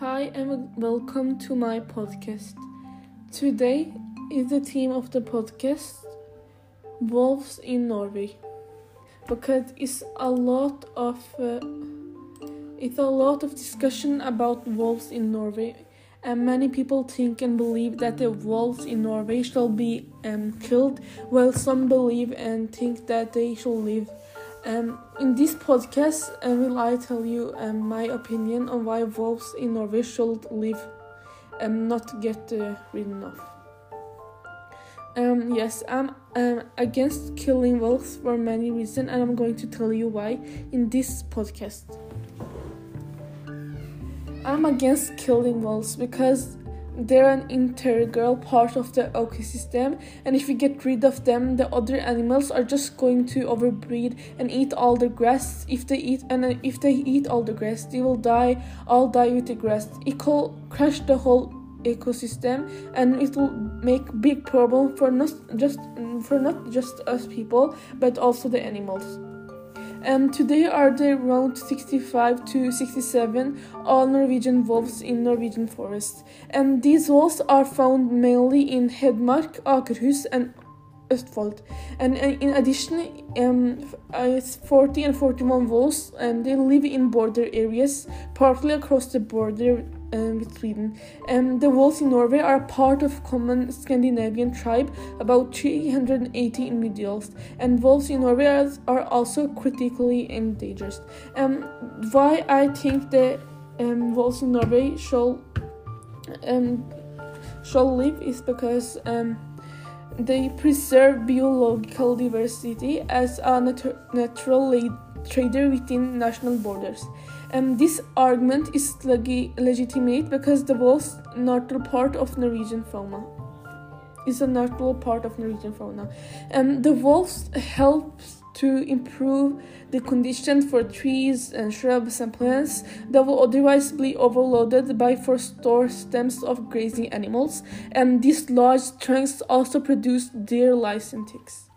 Hi and welcome to my podcast. Today is the theme of the podcast Wolves in Norway because it's a lot of uh, it's a lot of discussion about wolves in Norway and many people think and believe that the wolves in Norway shall be um, killed while some believe and think that they shall live um, in this podcast, uh, will I tell you um, my opinion on why wolves in Norway should live and um, not get uh, ridden off. Um, yes, I'm um, against killing wolves for many reasons, and I'm going to tell you why in this podcast. I'm against killing wolves because they're an integral part of the ecosystem, and if we get rid of them, the other animals are just going to overbreed and eat all the grass. If they eat and uh, if they eat all the grass, they will die. All die with the grass. It will crash the whole ecosystem, and it will make big problem for not just for not just us people, but also the animals. Um, today are there around 65 to 67 all Norwegian wolves in Norwegian forests. And these wolves are found mainly in Hedmark, Akershus, and Østfold. And uh, in addition, um, it's 40 and 41 wolves, and they live in border areas, partly across the border um, with Sweden. Um, the wolves in Norway are part of common Scandinavian tribe, about 380 individuals, and wolves in Norway are, are also critically endangered. Um, why I think the um, wolves in Norway shall um, shall live is because um, they preserve biological diversity as a nat- natural trader within national borders. Um, this argument is legi- legitimate because the wolves natural part of Norwegian fauna is a natural part of Norwegian fauna. Um, the wolves helps to improve the conditions for trees and shrubs and plants that will otherwise be overloaded by forestall stems of grazing animals, and these large trunks also produce deer licenses.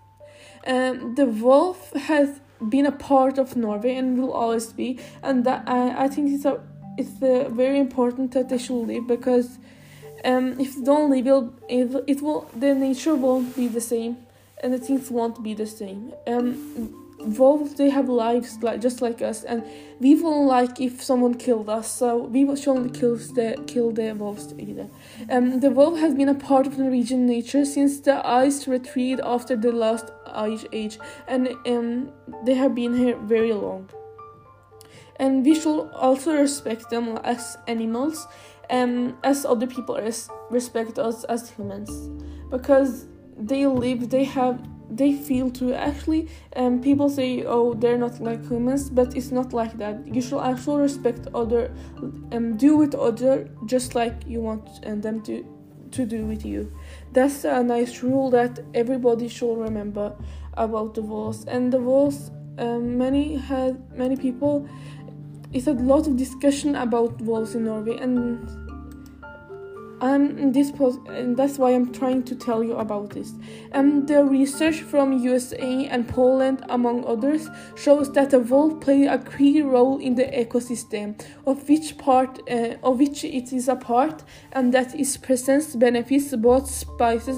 Um, the wolf has been a part of Norway and will always be. And that, I, I think it's a it's uh, very important that they should live because um, if they don't live, it, it will the nature won't be the same and the things won't be the same. Um, wolves they have lives like just like us and we won't like if someone killed us so we shouldn't kill the kill the wolves either. Um, the wolf has been a part of norwegian nature since the ice retreated after the last ice age and um, they have been here very long. And we should also respect them as animals um, as other people res- respect us as humans because they live they have they feel too actually um, people say oh they're not like humans but it's not like that. You should actually respect other and um, do with other just like you want and them to to do with you. That's a nice rule that everybody should remember about the wolves and the um, many had many people it's a lot of discussion about wolves in norway and I'm this post, and that's why I'm trying to tell you about this. And the research from USA and Poland, among others, shows that the wolf play a key role in the ecosystem, of which part uh, of which it is a part, and that its presence benefits both species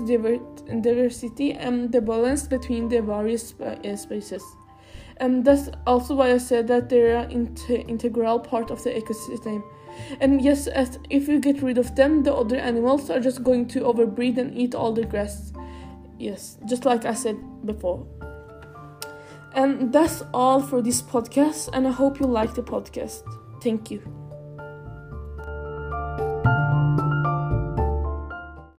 diversity and the balance between the various uh, species. And that's also why I said that they're an integral part of the ecosystem. And yes, as if you get rid of them, the other animals are just going to overbreed and eat all the grass. Yes, just like I said before. And that's all for this podcast, and I hope you like the podcast. Thank you.